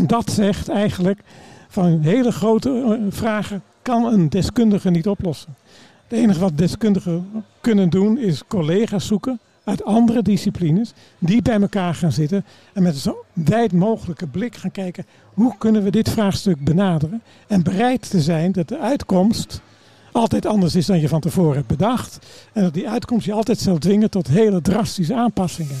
En dat zegt eigenlijk van hele grote eh, vragen kan een deskundige niet oplossen. Het enige wat deskundigen kunnen doen is collega's zoeken uit andere disciplines die bij elkaar gaan zitten en met zo wijd mogelijke blik gaan kijken hoe kunnen we dit vraagstuk benaderen en bereid te zijn dat de uitkomst altijd anders is dan je van tevoren hebt bedacht en dat die uitkomst je altijd zal dwingen tot hele drastische aanpassingen.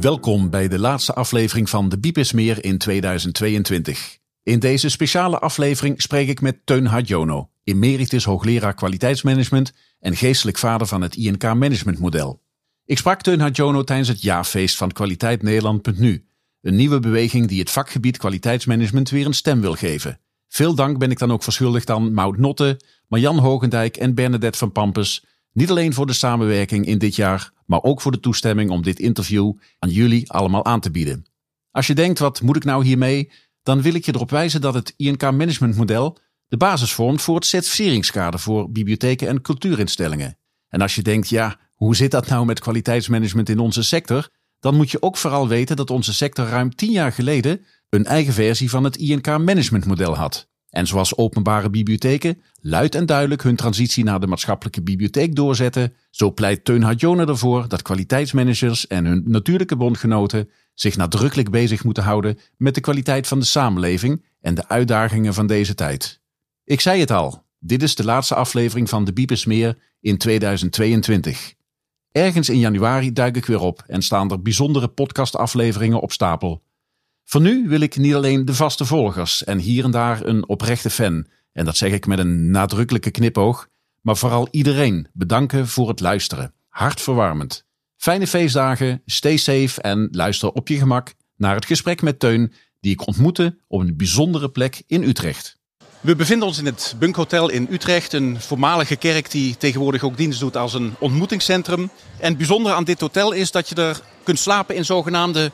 Welkom bij de laatste aflevering van De Bibismeer in 2022. In deze speciale aflevering spreek ik met Teun Hadjono, emeritus hoogleraar kwaliteitsmanagement en geestelijk vader van het INK managementmodel. Ik sprak Teun Hadjono tijdens het jaarfeest van Kwaliteit Nederland.nu, een nieuwe beweging die het vakgebied kwaliteitsmanagement weer een stem wil geven. Veel dank ben ik dan ook verschuldigd aan Maud Notte, Marjan Hogendijk en Bernadette van Pampus, niet alleen voor de samenwerking in dit jaar, maar ook voor de toestemming om dit interview aan jullie allemaal aan te bieden. Als je denkt, wat moet ik nou hiermee? Dan wil ik je erop wijzen dat het INK managementmodel de basis vormt voor het certificeringskader voor bibliotheken en cultuurinstellingen. En als je denkt, ja, hoe zit dat nou met kwaliteitsmanagement in onze sector? Dan moet je ook vooral weten dat onze sector ruim tien jaar geleden een eigen versie van het INK managementmodel had. En zoals openbare bibliotheken luid en duidelijk hun transitie naar de maatschappelijke bibliotheek doorzetten, zo pleit Teun Hadjone ervoor dat kwaliteitsmanagers en hun natuurlijke bondgenoten zich nadrukkelijk bezig moeten houden met de kwaliteit van de samenleving en de uitdagingen van deze tijd. Ik zei het al, dit is de laatste aflevering van de Biebersmeer in 2022. Ergens in januari duik ik weer op en staan er bijzondere podcastafleveringen op stapel. Voor nu wil ik niet alleen de vaste volgers en hier en daar een oprechte fan, en dat zeg ik met een nadrukkelijke knipoog, maar vooral iedereen bedanken voor het luisteren. Hartverwarmend. Fijne feestdagen, stay safe en luister op je gemak naar het gesprek met Teun, die ik ontmoette op een bijzondere plek in Utrecht. We bevinden ons in het Bunkhotel in Utrecht, een voormalige kerk die tegenwoordig ook dienst doet als een ontmoetingscentrum. En het bijzondere aan dit hotel is dat je er kunt slapen in zogenaamde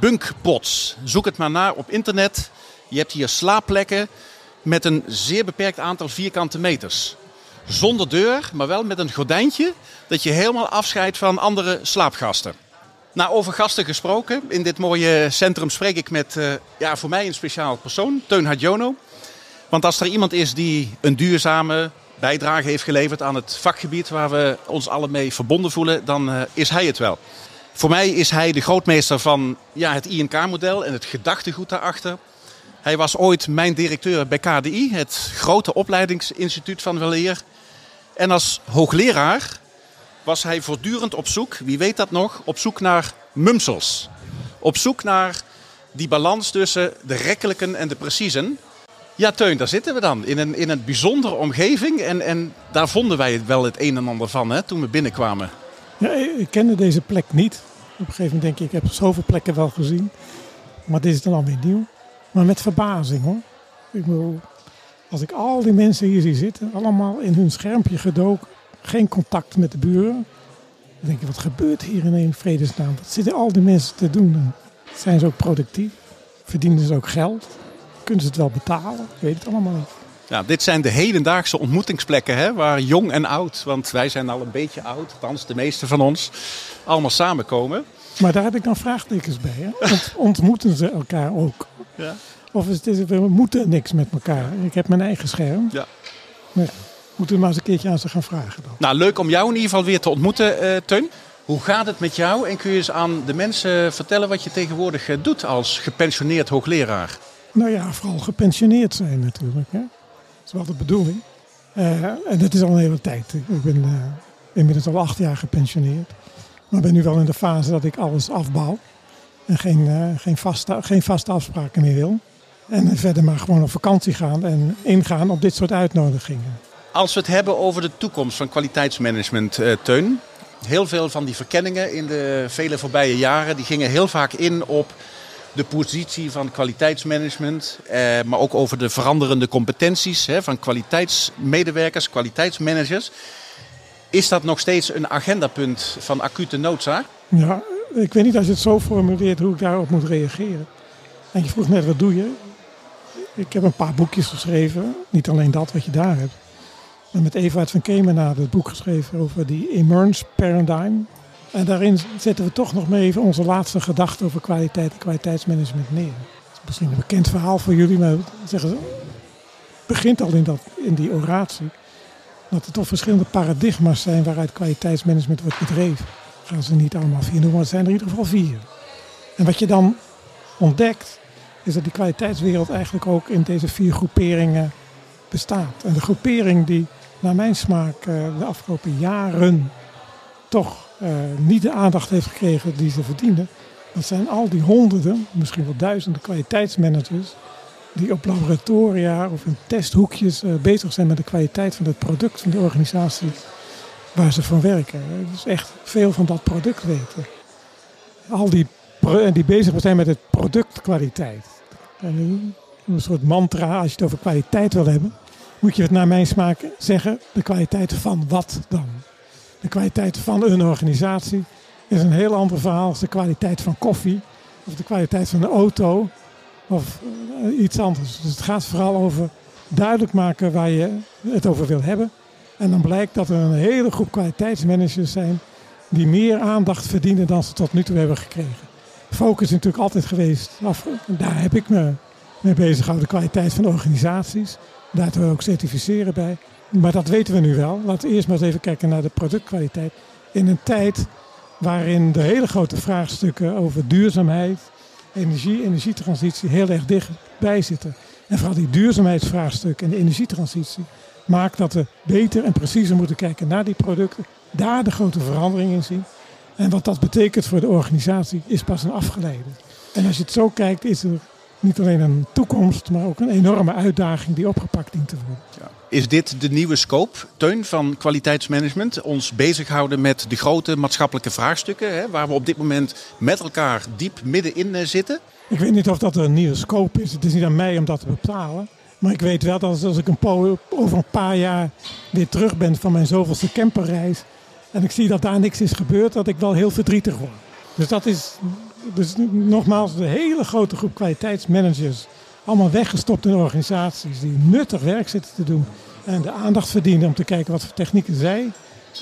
bunkpots. Zoek het maar naar op internet. Je hebt hier slaapplekken met een zeer beperkt aantal vierkante meters. Zonder deur, maar wel met een gordijntje dat je helemaal afscheidt van andere slaapgasten. Nou, over gasten gesproken. In dit mooie centrum spreek ik met uh, ja, voor mij een speciaal persoon, Teun Hadjono. Want als er iemand is die een duurzame bijdrage heeft geleverd aan het vakgebied waar we ons alle mee verbonden voelen, dan uh, is hij het wel. Voor mij is hij de grootmeester van ja, het INK-model en het gedachtegoed daarachter. Hij was ooit mijn directeur bij KDI, het grote opleidingsinstituut van Weleer. En als hoogleraar was hij voortdurend op zoek, wie weet dat nog, op zoek naar mumsels. Op zoek naar die balans tussen de rekkelijken en de preciezen. Ja, Teun, daar zitten we dan. In een, in een bijzondere omgeving. En, en daar vonden wij wel het een en ander van hè, toen we binnenkwamen. Ik kende deze plek niet. Op een gegeven moment denk ik, ik heb zoveel plekken wel gezien. Maar dit is dan alweer nieuw. Maar met verbazing hoor. Ik bedoel, als ik al die mensen hier zie zitten, allemaal in hun schermpje gedoken, geen contact met de buren. Dan denk ik, wat gebeurt hier in vredesnaam? Wat zitten al die mensen te doen? Zijn ze ook productief? Verdienen ze ook geld? Kunnen ze het wel betalen? Ik weet het allemaal niet. Ja, dit zijn de hedendaagse ontmoetingsplekken hè, waar jong en oud, want wij zijn al een beetje oud, althans de meeste van ons, allemaal samenkomen. Maar daar heb ik dan vraagtekens bij. Hè? ontmoeten ze elkaar ook? Ja. Of is het, we moeten niks met elkaar? Ik heb mijn eigen scherm. Ja. Nee, moeten we maar eens een keertje aan ze gaan vragen dan. Nou, leuk om jou in ieder geval weer te ontmoeten, uh, Teun. Hoe gaat het met jou? En kun je eens aan de mensen vertellen wat je tegenwoordig eh, doet als gepensioneerd hoogleraar? Nou ja, vooral gepensioneerd zijn natuurlijk. Hè? Is wel de bedoeling. Uh, en dat is al een hele tijd. Ik ben uh, inmiddels al acht jaar gepensioneerd. Maar ben nu wel in de fase dat ik alles afbouw. En geen, uh, geen, vaste, geen vaste afspraken meer wil. En verder maar gewoon op vakantie gaan en ingaan op dit soort uitnodigingen. Als we het hebben over de toekomst van kwaliteitsmanagement, Teun. Heel veel van die verkenningen in de vele voorbije jaren die gingen heel vaak in op de positie van kwaliteitsmanagement, eh, maar ook over de veranderende competenties hè, van kwaliteitsmedewerkers, kwaliteitsmanagers. Is dat nog steeds een agendapunt van acute noodzaak? Ja, ik weet niet als je het zo formuleert hoe ik daarop moet reageren. En je vroeg net, wat doe je? Ik heb een paar boekjes geschreven. Niet alleen dat wat je daar hebt. En met Evaart van Kemenade het boek geschreven over die Emerge Paradigm. En daarin zetten we toch nog maar even onze laatste gedachte over kwaliteit en kwaliteitsmanagement neer. Is misschien een bekend verhaal voor jullie, maar zeggen ze, het begint al in, dat, in die oratie. Dat er toch verschillende paradigma's zijn waaruit kwaliteitsmanagement wordt bedreven. Gaan ze niet allemaal vier noemen, maar het zijn er in ieder geval vier. En wat je dan ontdekt, is dat die kwaliteitswereld eigenlijk ook in deze vier groeperingen bestaat. En de groepering die naar mijn smaak eh, de afgelopen jaren toch niet de aandacht heeft gekregen die ze verdienen. Dat zijn al die honderden, misschien wel duizenden kwaliteitsmanagers die op laboratoria of in testhoekjes uh, bezig zijn met de kwaliteit van het product van de organisatie waar ze van werken. Dus echt veel van dat product weten. Al die die bezig zijn met het productkwaliteit. En een soort mantra, als je het over kwaliteit wil hebben, moet je het naar mijn smaak zeggen, de kwaliteit van wat dan? De kwaliteit van een organisatie is een heel ander verhaal als de kwaliteit van koffie of de kwaliteit van een auto of eh, iets anders. Dus het gaat vooral over duidelijk maken waar je het over wil hebben. En dan blijkt dat er een hele groep kwaliteitsmanagers zijn die meer aandacht verdienen dan ze tot nu toe hebben gekregen. Focus is natuurlijk altijd geweest, daar heb ik me mee bezig gehouden, de kwaliteit van organisaties. Daar we ook certificeren bij. Maar dat weten we nu wel. Laten we eerst maar eens even kijken naar de productkwaliteit. In een tijd waarin de hele grote vraagstukken over duurzaamheid, energie, energietransitie heel erg dichtbij zitten. En vooral die duurzaamheidsvraagstuk en de energietransitie maakt dat we beter en preciezer moeten kijken naar die producten. Daar de grote verandering in zien. En wat dat betekent voor de organisatie is pas een afgeleide. En als je het zo kijkt, is er niet alleen een toekomst, maar ook een enorme uitdaging die opgepakt dient te worden. Ja. Is dit de nieuwe scope, Teun, van kwaliteitsmanagement? Ons bezighouden met de grote maatschappelijke vraagstukken, hè, waar we op dit moment met elkaar diep middenin eh, zitten? Ik weet niet of dat een nieuwe scope is. Het is niet aan mij om dat te bepalen. Maar ik weet wel dat als ik een over een paar jaar weer terug ben van mijn zoveelste camperreis. En ik zie dat daar niks is gebeurd, dat ik wel heel verdrietig word. Dus dat is dus nogmaals, de hele grote groep kwaliteitsmanagers. Allemaal weggestopt in organisaties die nuttig werk zitten te doen. En de aandacht verdienen om te kijken wat voor technieken zij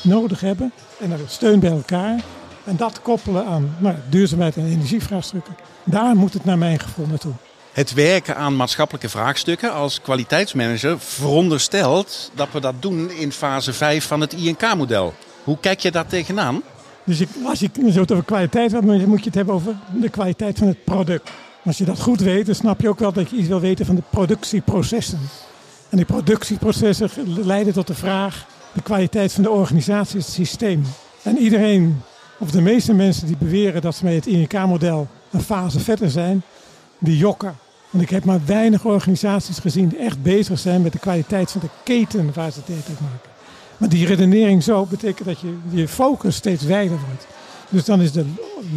nodig hebben. En dan steun bij elkaar. En dat koppelen aan nou, duurzaamheid en energievraagstukken. Daar moet het naar mijn gevoel naartoe. Het werken aan maatschappelijke vraagstukken als kwaliteitsmanager veronderstelt dat we dat doen in fase 5 van het INK-model. Hoe kijk je daar tegenaan? Dus als je het over kwaliteit hebt, moet je het hebben over de kwaliteit van het product. Als je dat goed weet, dan snap je ook wel dat je iets wil weten van de productieprocessen. En die productieprocessen leiden tot de vraag, de kwaliteit van de organisatie, het systeem. En iedereen, of de meeste mensen die beweren dat ze met het INK-model een fase verder zijn, die jokken. Want ik heb maar weinig organisaties gezien die echt bezig zijn met de kwaliteit van de keten waar ze het maken. Maar die redenering zo betekent dat je je focus steeds wijder wordt. Dus dan is de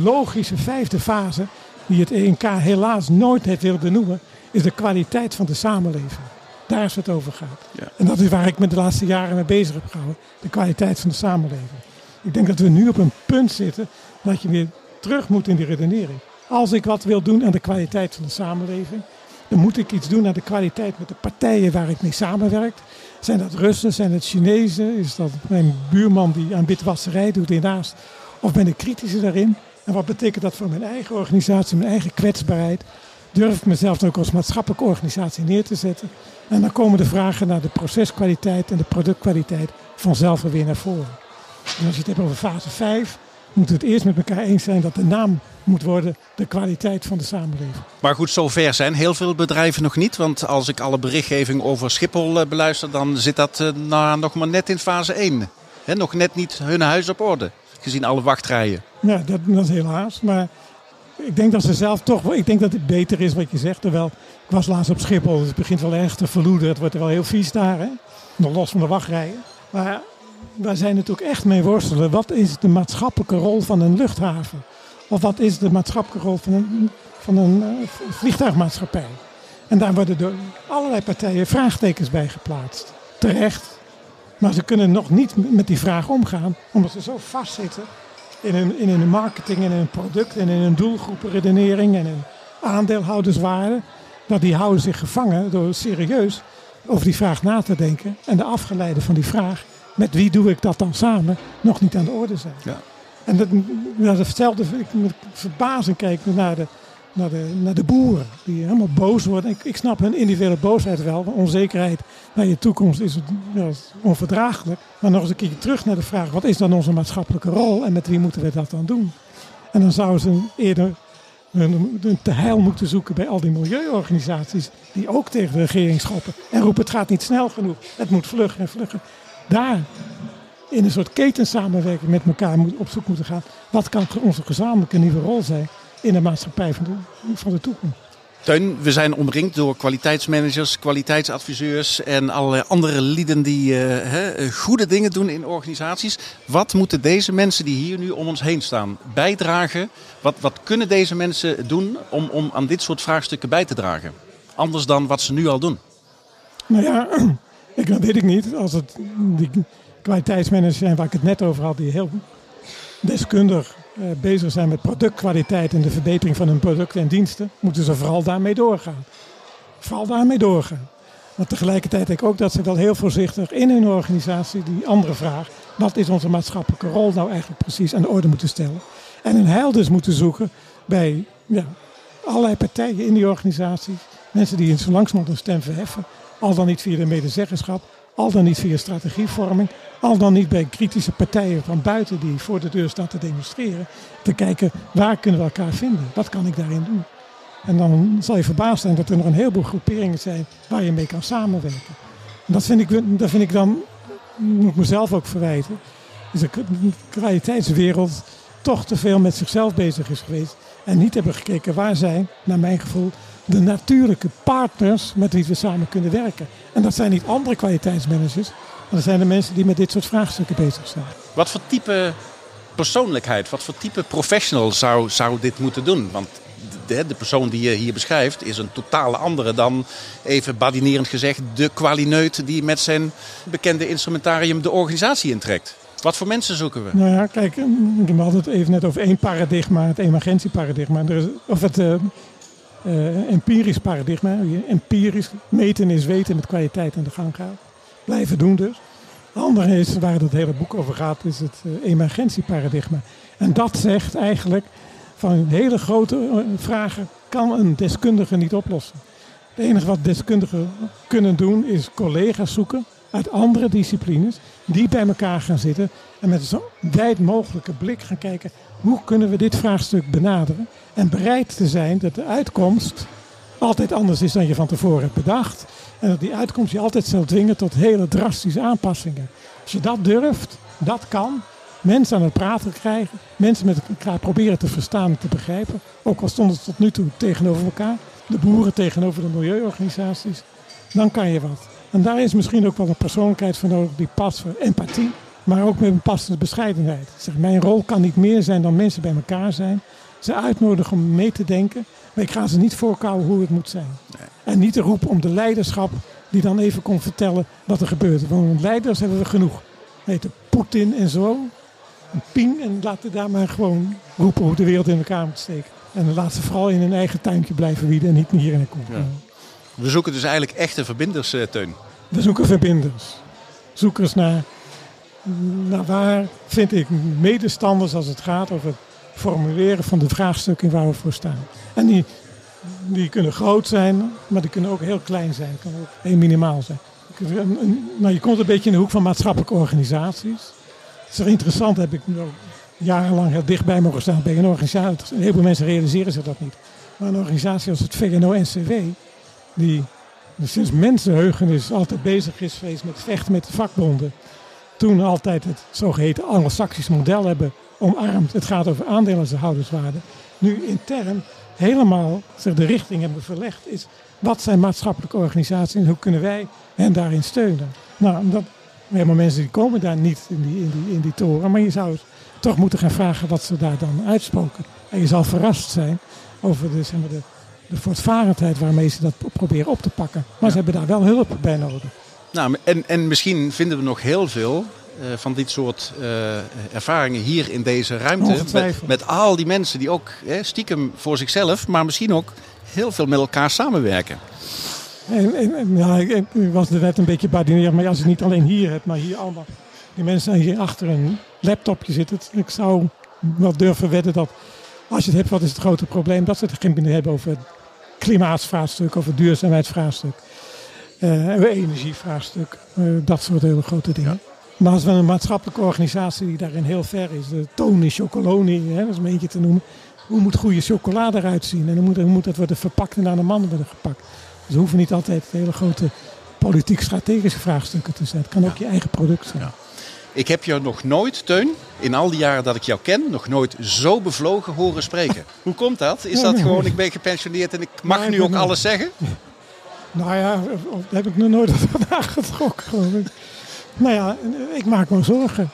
logische vijfde fase, die het ENK helaas nooit heeft willen benoemen, is de kwaliteit van de samenleving. Daar is het over gaat. Ja. En dat is waar ik me de laatste jaren mee bezig heb gehouden. De kwaliteit van de samenleving. Ik denk dat we nu op een punt zitten dat je weer terug moet in die redenering. Als ik wat wil doen aan de kwaliteit van de samenleving, dan moet ik iets doen aan de kwaliteit met de partijen waar ik mee samenwerk. Zijn dat Russen, zijn het Chinezen? Is dat mijn buurman die aan witwasserij doet hiernaast? Of ben ik kritischer daarin? En wat betekent dat voor mijn eigen organisatie, mijn eigen kwetsbaarheid? Durf ik mezelf ook als maatschappelijke organisatie neer te zetten? En dan komen de vragen naar de proceskwaliteit en de productkwaliteit vanzelf weer naar voren. En als je het hebt over fase 5, moeten we het eerst met elkaar eens zijn dat de naam moet worden de kwaliteit van de samenleving. Maar goed, zover zijn heel veel bedrijven nog niet. Want als ik alle berichtgeving over Schiphol eh, beluister, dan zit dat eh, nou, nog maar net in fase 1. He, nog net niet hun huis op orde, gezien alle wachtrijen. Ja, dat, dat is helaas. Maar ik denk dat ze zelf toch, ik denk dat het beter is wat je zegt. Terwijl, ik was laatst op Schiphol, het begint wel erg te verloeden. Het wordt er wel heel vies daar, hè? nog los van de wachtrijen. Maar wij zijn natuurlijk echt mee worstelen. Wat is de maatschappelijke rol van een luchthaven? Of wat is de maatschappelijke rol van een, van een uh, vliegtuigmaatschappij. En daar worden door allerlei partijen vraagtekens bij geplaatst. Terecht. Maar ze kunnen nog niet met die vraag omgaan, omdat ze zo vastzitten in hun, in hun marketing en in hun product en in hun doelgroepenredenering en in aandeelhouderswaarde. Dat die houden zich gevangen door serieus over die vraag na te denken. En de afgeleide van die vraag, met wie doe ik dat dan samen, nog niet aan de orde zijn. Ja. En dat, dat ik met verbazing kijk naar de, naar de, naar de boeren. Die helemaal boos worden. Ik, ik snap hun individuele boosheid wel. Onzekerheid naar je toekomst is, ja, onverdraaglijk. Maar nog eens een keer terug naar de vraag: wat is dan onze maatschappelijke rol en met wie moeten we dat dan doen? En dan zouden ze eerder hun te heil moeten zoeken bij al die milieuorganisaties. die ook tegen de regering schoppen. En roepen: het gaat niet snel genoeg. Het moet vluggen en vluggen. Daar in een soort ketensamenwerking met elkaar op zoek moeten gaan. Wat kan onze gezamenlijke nieuwe rol zijn in de maatschappij van de, van de toekomst? Teun, we zijn omringd door kwaliteitsmanagers, kwaliteitsadviseurs en allerlei andere lieden die uh, goede dingen doen in organisaties. Wat moeten deze mensen die hier nu om ons heen staan bijdragen? Wat, wat kunnen deze mensen doen om, om aan dit soort vraagstukken bij te dragen? Anders dan wat ze nu al doen? Nou ja, ik, dat weet ik niet. Als het die kwaliteitsmanagers zijn waar ik het net over had, die heel deskundig uh, bezig zijn met productkwaliteit en de verbetering van hun producten en diensten, moeten ze vooral daarmee doorgaan. Vooral daarmee doorgaan. Maar tegelijkertijd denk ik ook dat ze wel heel voorzichtig in hun organisatie die andere vraag, wat is onze maatschappelijke rol nou eigenlijk precies aan de orde moeten stellen. En een heil dus moeten zoeken bij ja, allerlei partijen in die organisaties. Mensen die in zo langzamerhand een stem verheffen. Al dan niet via de medezeggenschap, al dan niet via strategievorming, al dan niet bij kritische partijen van buiten die voor de deur staan te demonstreren. Te kijken waar kunnen we elkaar vinden, wat kan ik daarin doen. En dan zal je verbaasd zijn dat er nog een heleboel groeperingen zijn waar je mee kan samenwerken. En dat vind ik, dat vind ik dan, moet ik mezelf ook verwijten, is de kwaliteitswereld toch te veel met zichzelf bezig is geweest. En niet hebben gekeken waar zijn, naar mijn gevoel, de natuurlijke partners met wie we samen kunnen werken. En dat zijn niet andere kwaliteitsmanagers, maar dat zijn de mensen die met dit soort vraagstukken bezig zijn. Wat voor type persoonlijkheid, wat voor type professional zou, zou dit moeten doen? Want de, de, persoon die je hier beschrijft is een totale andere dan, even badinerend gezegd, de kwalineut die met zijn bekende instrumentarium de organisatie intrekt. Wat voor mensen zoeken we? Nou ja, kijk, we hadden het even net over één paradigma, het emergentieparadigma. Of het uh, empirisch paradigma. Empirisch meten is weten met kwaliteit aan de gang gaan. Blijven doen dus. Het andere is, waar het hele boek over gaat, is het uh, emergentieparadigma. En dat zegt eigenlijk van hele grote vragen kan een deskundige niet oplossen. Het enige wat deskundigen kunnen doen is collega's zoeken uit andere disciplines die bij elkaar gaan zitten en met zo wijd mogelijke blik gaan kijken hoe kunnen we dit vraagstuk benaderen en bereid te zijn dat de uitkomst altijd anders is dan je van tevoren hebt bedacht en dat die uitkomst je altijd zal dwingen tot hele drastische aanpassingen. Als je dat durft, dat kan, mensen aan het praten krijgen, mensen met elkaar proberen te verstaan en te begrijpen, ook al stonden ze tot nu toe tegenover elkaar, de boeren tegenover de milieuorganisaties, dan kan je wat. En daar is misschien ook wel een persoonlijkheid voor nodig die past voor empathie, maar ook met een passende bescheidenheid. Zeg, mijn rol kan niet meer zijn dan mensen bij elkaar zijn. Ze uitnodigen om mee te denken, maar ik ga ze niet voorkouwen hoe het moet zijn. En niet te roepen om de leiderschap die dan even kon vertellen wat er gebeurt. Want leiders hebben we genoeg. Heet Poetin en zo. Een ping en laten daar maar gewoon roepen hoe de wereld in elkaar moet steken. En laat ze vooral in hun eigen tuintje blijven wieden en niet hier in de. Ja. We zoeken dus eigenlijk echte verbinders, Teun. We zoeken verbinders. Zoekers naar, naar waar vind ik medestanders als het gaat over het formuleren van de vraagstukken waar we voor staan. En die, die kunnen groot zijn, maar die kunnen ook heel klein zijn. Kunnen ook heel minimaal zijn. Nou, je komt een beetje in de hoek van maatschappelijke organisaties. Het is interessant, heb ik jarenlang heel dichtbij mogen staan bij een organisatie. Een heleboel mensen realiseren zich dat niet. Maar een organisatie als het VNO-NCW, die sinds mensenheugenis altijd bezig is geweest met vechten met de vakbonden. Toen altijd het zogeheten anglo-saxisch model hebben omarmd. Het gaat over aandeelhouderswaarde. Nu intern helemaal zeg, de richting hebben verlegd is wat zijn maatschappelijke organisaties en hoe kunnen wij hen daarin steunen. Nou, dat, helemaal mensen die komen daar niet in die, in die, in die toren. Maar je zou toch moeten gaan vragen wat ze daar dan uitspoken. En je zal verrast zijn over de, zeg maar, de, de voortvarendheid waarmee ze dat proberen op te pakken. Maar ze hebben daar wel hulp bij nodig. Nou, en, en misschien vinden we nog heel veel uh, van dit soort uh, ervaringen hier in deze ruimte. Met, met, al die mensen die ook hè, stiekem voor zichzelf, maar misschien ook heel veel met elkaar samenwerken. En, en, ja, ik, was de wet een beetje badineer, maar als je het niet alleen hier hebt, maar hier allemaal. Die mensen hier achter een laptopje zitten. Ik zou wel durven wedden dat als je het hebt, wat is het grote probleem? Dat ze het geen binnen hebben over het klimaatsvraagstuk, over het duurzaamheidsvraagstuk, uh, energievraagstuk, uh, dat soort hele grote dingen. Maar als we een maatschappelijke organisatie die daarin heel ver is, de Tony Chocoloni, hè, dat is een eentje te noemen. Hoe moet goede chocolade eruit zien? En hoe moet, hoe moet dat worden verpakt en aan de mannen worden gepakt? Dus we hoeven niet altijd hele grote politiek-strategische vraagstukken te zijn. Het kan ook je eigen product zijn. Ja. Ik heb je nog nooit, Teun, in al die jaren dat ik jou ken, nog nooit zo bevlogen horen spreken. Hoe komt dat? Is dat gewoon, ik ben gepensioneerd en ik mag nu ook alles zeggen? Nou ja, daar heb ik nog nooit vandaag getrokken, geloof ik. Nou ja, ik maak me zorgen.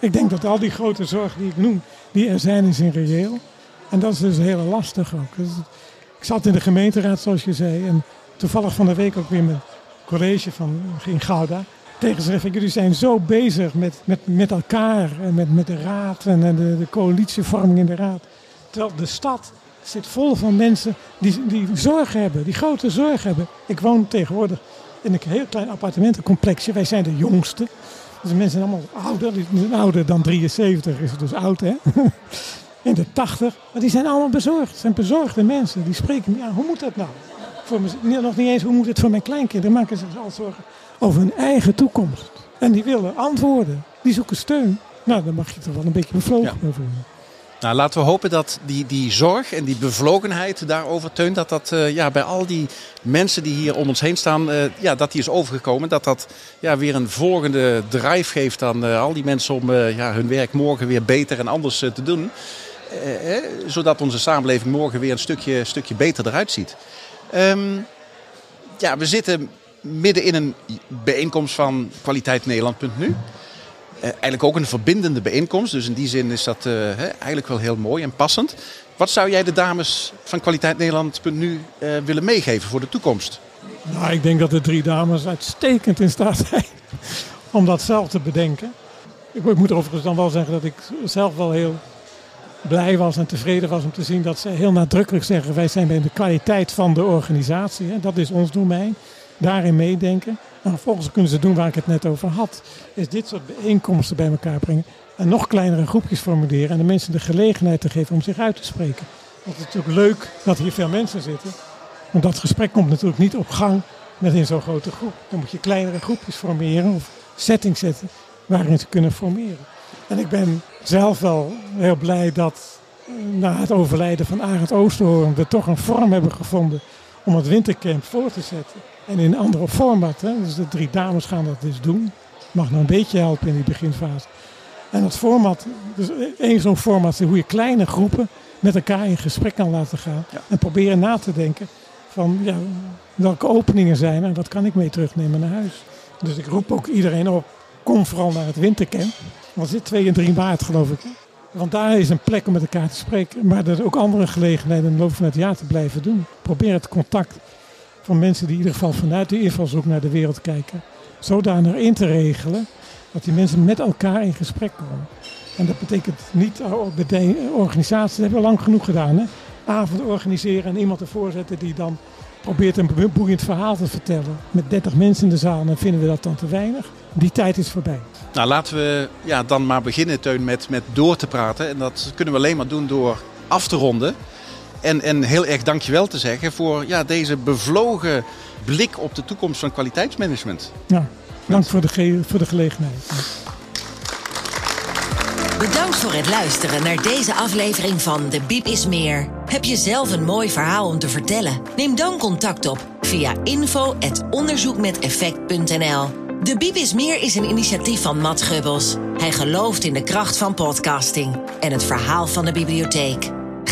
Ik denk dat al die grote zorgen die ik noem, die er zijn, is in reëel. En dat is dus heel lastig ook. Dus ik zat in de gemeenteraad, zoals je zei. En toevallig van de week ook weer mijn college van, in Gouda. Tegen ze zeggen, jullie zijn zo bezig met, met, met elkaar en met, met de raad en de, de coalitievorming in de raad. Terwijl de stad zit vol van mensen die, die zorg hebben, die grote zorg hebben. Ik woon tegenwoordig in een heel klein appartementencomplexje. Wij zijn de jongste. Dus de mensen zijn allemaal ouder. Ouder dan 73 is het dus oud hè. In de 80. Maar die zijn allemaal bezorgd. Het zijn bezorgde mensen. Die spreken, ja, hoe moet dat nou? Voor me, nog niet eens, hoe moet het voor mijn kleinkinderen? Maken ze zich al zorgen over hun eigen toekomst. En die willen antwoorden. Die zoeken steun. Nou, dan mag je toch wel een beetje bevlogen over nou, laten we hopen dat die, die zorg en die bevlogenheid daarover teunt. Dat dat uh, ja, bij al die mensen die hier om ons heen staan, uh, ja, dat die is overgekomen. Dat dat ja, weer een volgende drive geeft aan uh, al die mensen om ja, hun werk morgen weer beter en anders te doen. zodat onze samenleving morgen weer een stukje, stukje beter eruit ziet. Um, ja, we zitten midden in een bijeenkomst van kwaliteitnederland.nu. Uh, eigenlijk ook een verbindende bijeenkomst. Dus in die zin is dat uh, eigenlijk wel heel mooi en passend. Wat zou jij de dames van Kwaliteit Nederland.nu uh, willen meegeven voor de toekomst? Nou, ik denk dat de drie dames uitstekend in staat zijn om dat zelf te bedenken. Ik moet overigens dan wel zeggen dat ik zelf wel heel blij was en tevreden was om te zien dat ze heel nadrukkelijk zeggen: wij zijn bij de kwaliteit van de organisatie. Hè. Dat is ons domein. Daarin meedenken. En vervolgens kunnen ze doen waar ik het net over had. Is dit soort bijeenkomsten bij elkaar brengen. En nog kleinere groepjes formuleren. En de mensen de gelegenheid te geven om zich uit te spreken. Want het is natuurlijk leuk dat hier veel mensen zitten. Want dat gesprek komt natuurlijk niet op gang met in zo'n grote groep. Dan moet je kleinere groepjes formeren of settings zetten waarin ze kunnen formeren. En ik ben zelf wel heel blij dat eh, na het overlijden van Arend Oosterhoorn we toch een vorm hebben gevonden om het wintercamp voor te zetten. En in een andere format. Hè? Dus de drie dames gaan dat dus doen. Mag nog een beetje helpen in die beginfase. En het format, dus één zo'n format is hoe je kleine groepen met elkaar in gesprek kan laten gaan. En proberen na te denken van ja, welke openingen zijn er en wat kan ik mee terugnemen naar huis. Dus ik roep ook iedereen op, kom vooral naar het wintercamp. Want zit 2 en 3 maart geloof ik. Want daar is een plek om met elkaar te spreken. Maar er zijn ook andere gelegenheden de loop van het jaar te blijven doen. Probeer het contact van mensen die in ieder geval vanuit de invalshoek naar de wereld kijken, zodanig in te regelen dat die mensen met elkaar in gesprek komen. En dat betekent niet de organisaties, dat hebben we lang genoeg gedaan. Hè? Avond organiseren en iemand ervoor zetten die dan probeert een boeiend verhaal te vertellen. Met 30 mensen in de zaal, dan vinden we dat dan te weinig. Die tijd is voorbij. Nou, laten we ja, dan maar beginnen, Teun, met, met door te praten. En dat kunnen we alleen maar doen door af te ronden. En, en heel erg dankjewel te zeggen voor ja, deze bevlogen blik op de toekomst van kwaliteitsmanagement. Ja, dank voor de, voor de gelegenheid. Bedankt voor het luisteren naar deze aflevering van De Biep is Meer. Heb je zelf een mooi verhaal om te vertellen? Neem dan contact op via info.onderzoekmeteffect.nl De Biep is Meer is een initiatief van Matt Gubbels. Hij gelooft in de kracht van podcasting en het verhaal van de bibliotheek.